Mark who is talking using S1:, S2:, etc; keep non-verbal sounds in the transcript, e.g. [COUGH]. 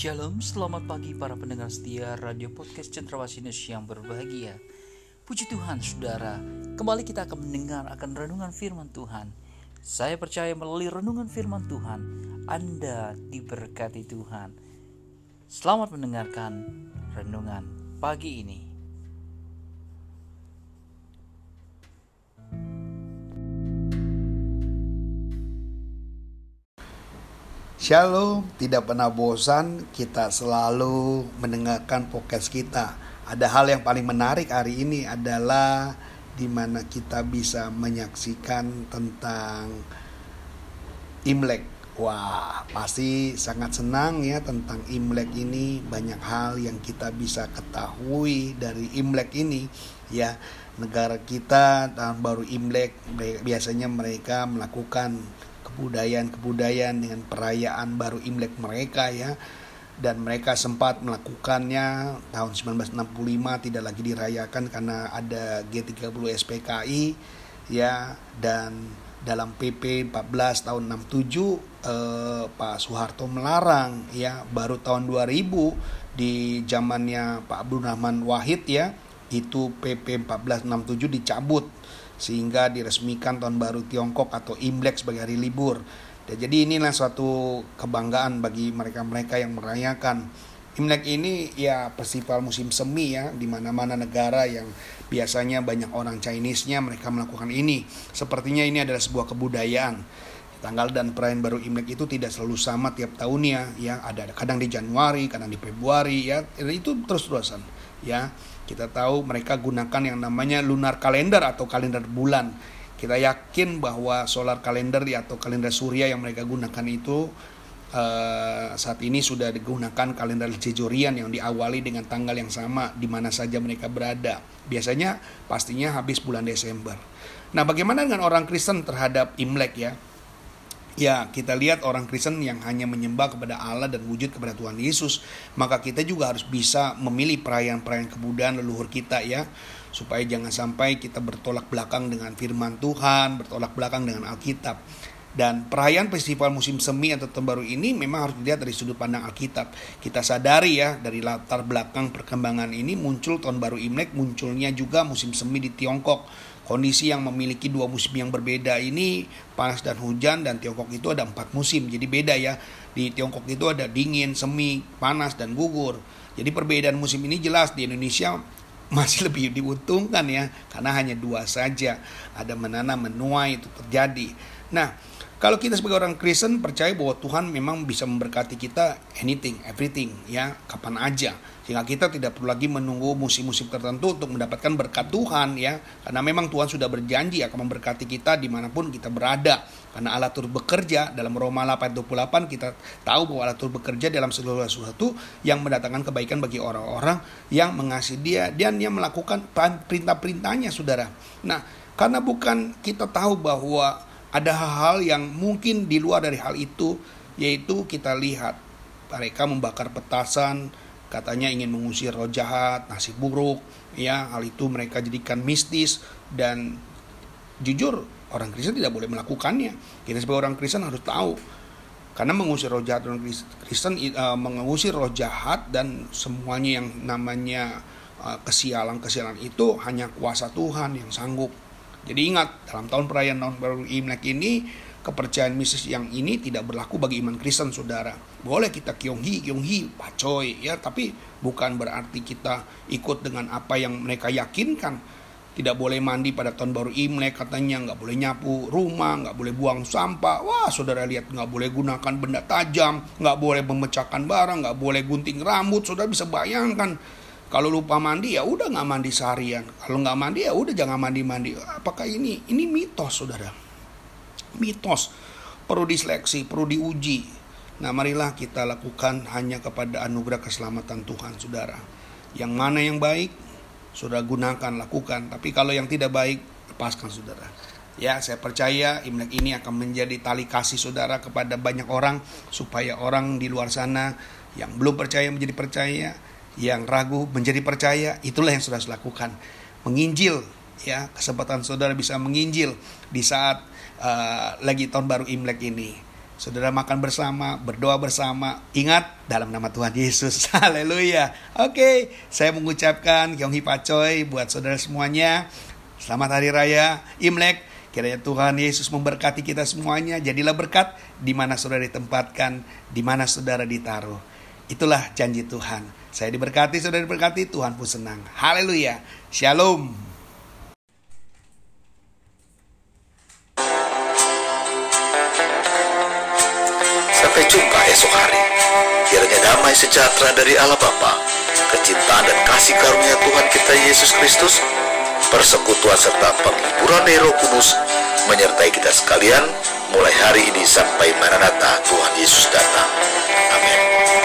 S1: Shalom, selamat pagi para pendengar setia Radio Podcast Cendrawasih yang berbahagia. Puji Tuhan, saudara. Kembali kita akan mendengar akan renungan firman Tuhan. Saya percaya melalui renungan firman Tuhan, Anda diberkati Tuhan. Selamat mendengarkan renungan pagi ini.
S2: Shalom, tidak pernah bosan kita selalu mendengarkan podcast kita. Ada hal yang paling menarik hari ini adalah di mana kita bisa menyaksikan tentang Imlek. Wah, pasti sangat senang ya tentang Imlek ini. Banyak hal yang kita bisa ketahui dari Imlek ini ya. Negara kita tahun baru Imlek biasanya mereka melakukan kebudayaan-kebudayaan dengan perayaan baru Imlek mereka ya. Dan mereka sempat melakukannya tahun 1965 tidak lagi dirayakan karena ada G30 SPKI ya. Dan dalam PP 14 tahun 67 eh, Pak Soeharto melarang ya baru tahun 2000 di zamannya Pak Abdul Rahman Wahid ya itu PP 1467 dicabut sehingga diresmikan tahun baru Tiongkok atau Imlek sebagai hari libur. Dan jadi inilah suatu kebanggaan bagi mereka-mereka yang merayakan Imlek ini ya festival musim semi ya di mana-mana negara yang biasanya banyak orang Chinese-nya mereka melakukan ini. Sepertinya ini adalah sebuah kebudayaan. Tanggal dan perayaan baru Imlek itu tidak selalu sama tiap tahunnya ya. Ada kadang di Januari, kadang di Februari ya. Itu terus-terusan ya. Kita tahu mereka gunakan yang namanya lunar kalender atau kalender bulan. Kita yakin bahwa solar kalender atau kalender surya yang mereka gunakan itu uh, saat ini sudah digunakan kalender Jejorian yang diawali dengan tanggal yang sama di mana saja mereka berada. Biasanya pastinya habis bulan Desember. Nah, bagaimana dengan orang Kristen terhadap Imlek ya? Ya, kita lihat orang Kristen yang hanya menyembah kepada Allah dan wujud kepada Tuhan Yesus, maka kita juga harus bisa memilih perayaan-perayaan kebudayaan leluhur kita ya, supaya jangan sampai kita bertolak belakang dengan firman Tuhan, bertolak belakang dengan Alkitab. Dan perayaan festival musim semi atau tahun baru ini memang harus dilihat dari sudut pandang Alkitab. Kita sadari ya dari latar belakang perkembangan ini muncul tahun baru Imlek, munculnya juga musim semi di Tiongkok kondisi yang memiliki dua musim yang berbeda ini panas dan hujan dan Tiongkok itu ada empat musim. Jadi beda ya. Di Tiongkok itu ada dingin semi panas dan gugur. Jadi perbedaan musim ini jelas di Indonesia [LAUGHS] masih lebih diuntungkan ya karena hanya dua saja. Ada menanam menuai itu terjadi. Nah kalau kita sebagai orang Kristen percaya bahwa Tuhan memang bisa memberkati kita anything, everything, ya, kapan aja. Sehingga kita tidak perlu lagi menunggu musim-musim tertentu untuk mendapatkan berkat Tuhan, ya. Karena memang Tuhan sudah berjanji akan memberkati kita di mana pun kita berada. Karena Allah turut bekerja dalam Roma 8:28 kita tahu bahwa Allah turut bekerja dalam segala sesuatu yang mendatangkan kebaikan bagi orang-orang yang mengasihi Dia dan yang melakukan perintah-perintahnya, saudara. Nah, karena bukan kita tahu bahwa ada hal-hal yang mungkin di luar dari hal itu, yaitu kita lihat mereka membakar petasan, katanya ingin mengusir roh jahat, nasib buruk, ya hal itu mereka jadikan mistis dan jujur orang Kristen tidak boleh melakukannya. Kita sebagai orang Kristen harus tahu karena mengusir roh jahat orang Kristen uh, mengusir roh jahat dan semuanya yang namanya uh, kesialan-kesialan itu hanya kuasa Tuhan yang sanggup jadi ingat, dalam tahun perayaan tahun baru Imlek ini, kepercayaan mistis yang ini tidak berlaku bagi iman Kristen, saudara. Boleh kita kyonghi, kyonghi, pacoy, ya, tapi bukan berarti kita ikut dengan apa yang mereka yakinkan. Tidak boleh mandi pada tahun baru Imlek, katanya nggak boleh nyapu rumah, nggak boleh buang sampah. Wah, saudara lihat nggak boleh gunakan benda tajam, nggak boleh memecahkan barang, nggak boleh gunting rambut. Saudara bisa bayangkan kalau lupa mandi ya udah nggak mandi seharian. Kalau nggak mandi ya udah jangan mandi mandi. Apakah ini ini mitos saudara? Mitos perlu diseleksi, perlu diuji. Nah marilah kita lakukan hanya kepada anugerah keselamatan Tuhan saudara. Yang mana yang baik saudara gunakan lakukan. Tapi kalau yang tidak baik lepaskan saudara. Ya, saya percaya Imlek ini akan menjadi tali kasih saudara kepada banyak orang supaya orang di luar sana yang belum percaya menjadi percaya, yang ragu menjadi percaya itulah yang sudah lakukan menginjil ya kesempatan saudara bisa menginjil di saat uh, lagi tahun baru Imlek ini saudara makan bersama, berdoa bersama. Ingat dalam nama Tuhan Yesus. [LAUGHS] Haleluya. Oke, saya mengucapkan Kyonghi Pacoy buat saudara semuanya. Selamat Hari Raya Imlek. Kiranya Tuhan Yesus memberkati kita semuanya. Jadilah berkat di mana saudara ditempatkan, di mana saudara ditaruh. Itulah janji Tuhan. Saya diberkati, saudara diberkati, Tuhan pun senang. Haleluya. Shalom.
S3: Sampai jumpa esok hari. Kiranya damai sejahtera dari Allah Bapa, kecintaan dan kasih karunia Tuhan kita Yesus Kristus, persekutuan serta penghiburan Roh Kudus menyertai kita sekalian mulai hari ini sampai Maranatha Tuhan Yesus datang. Amin.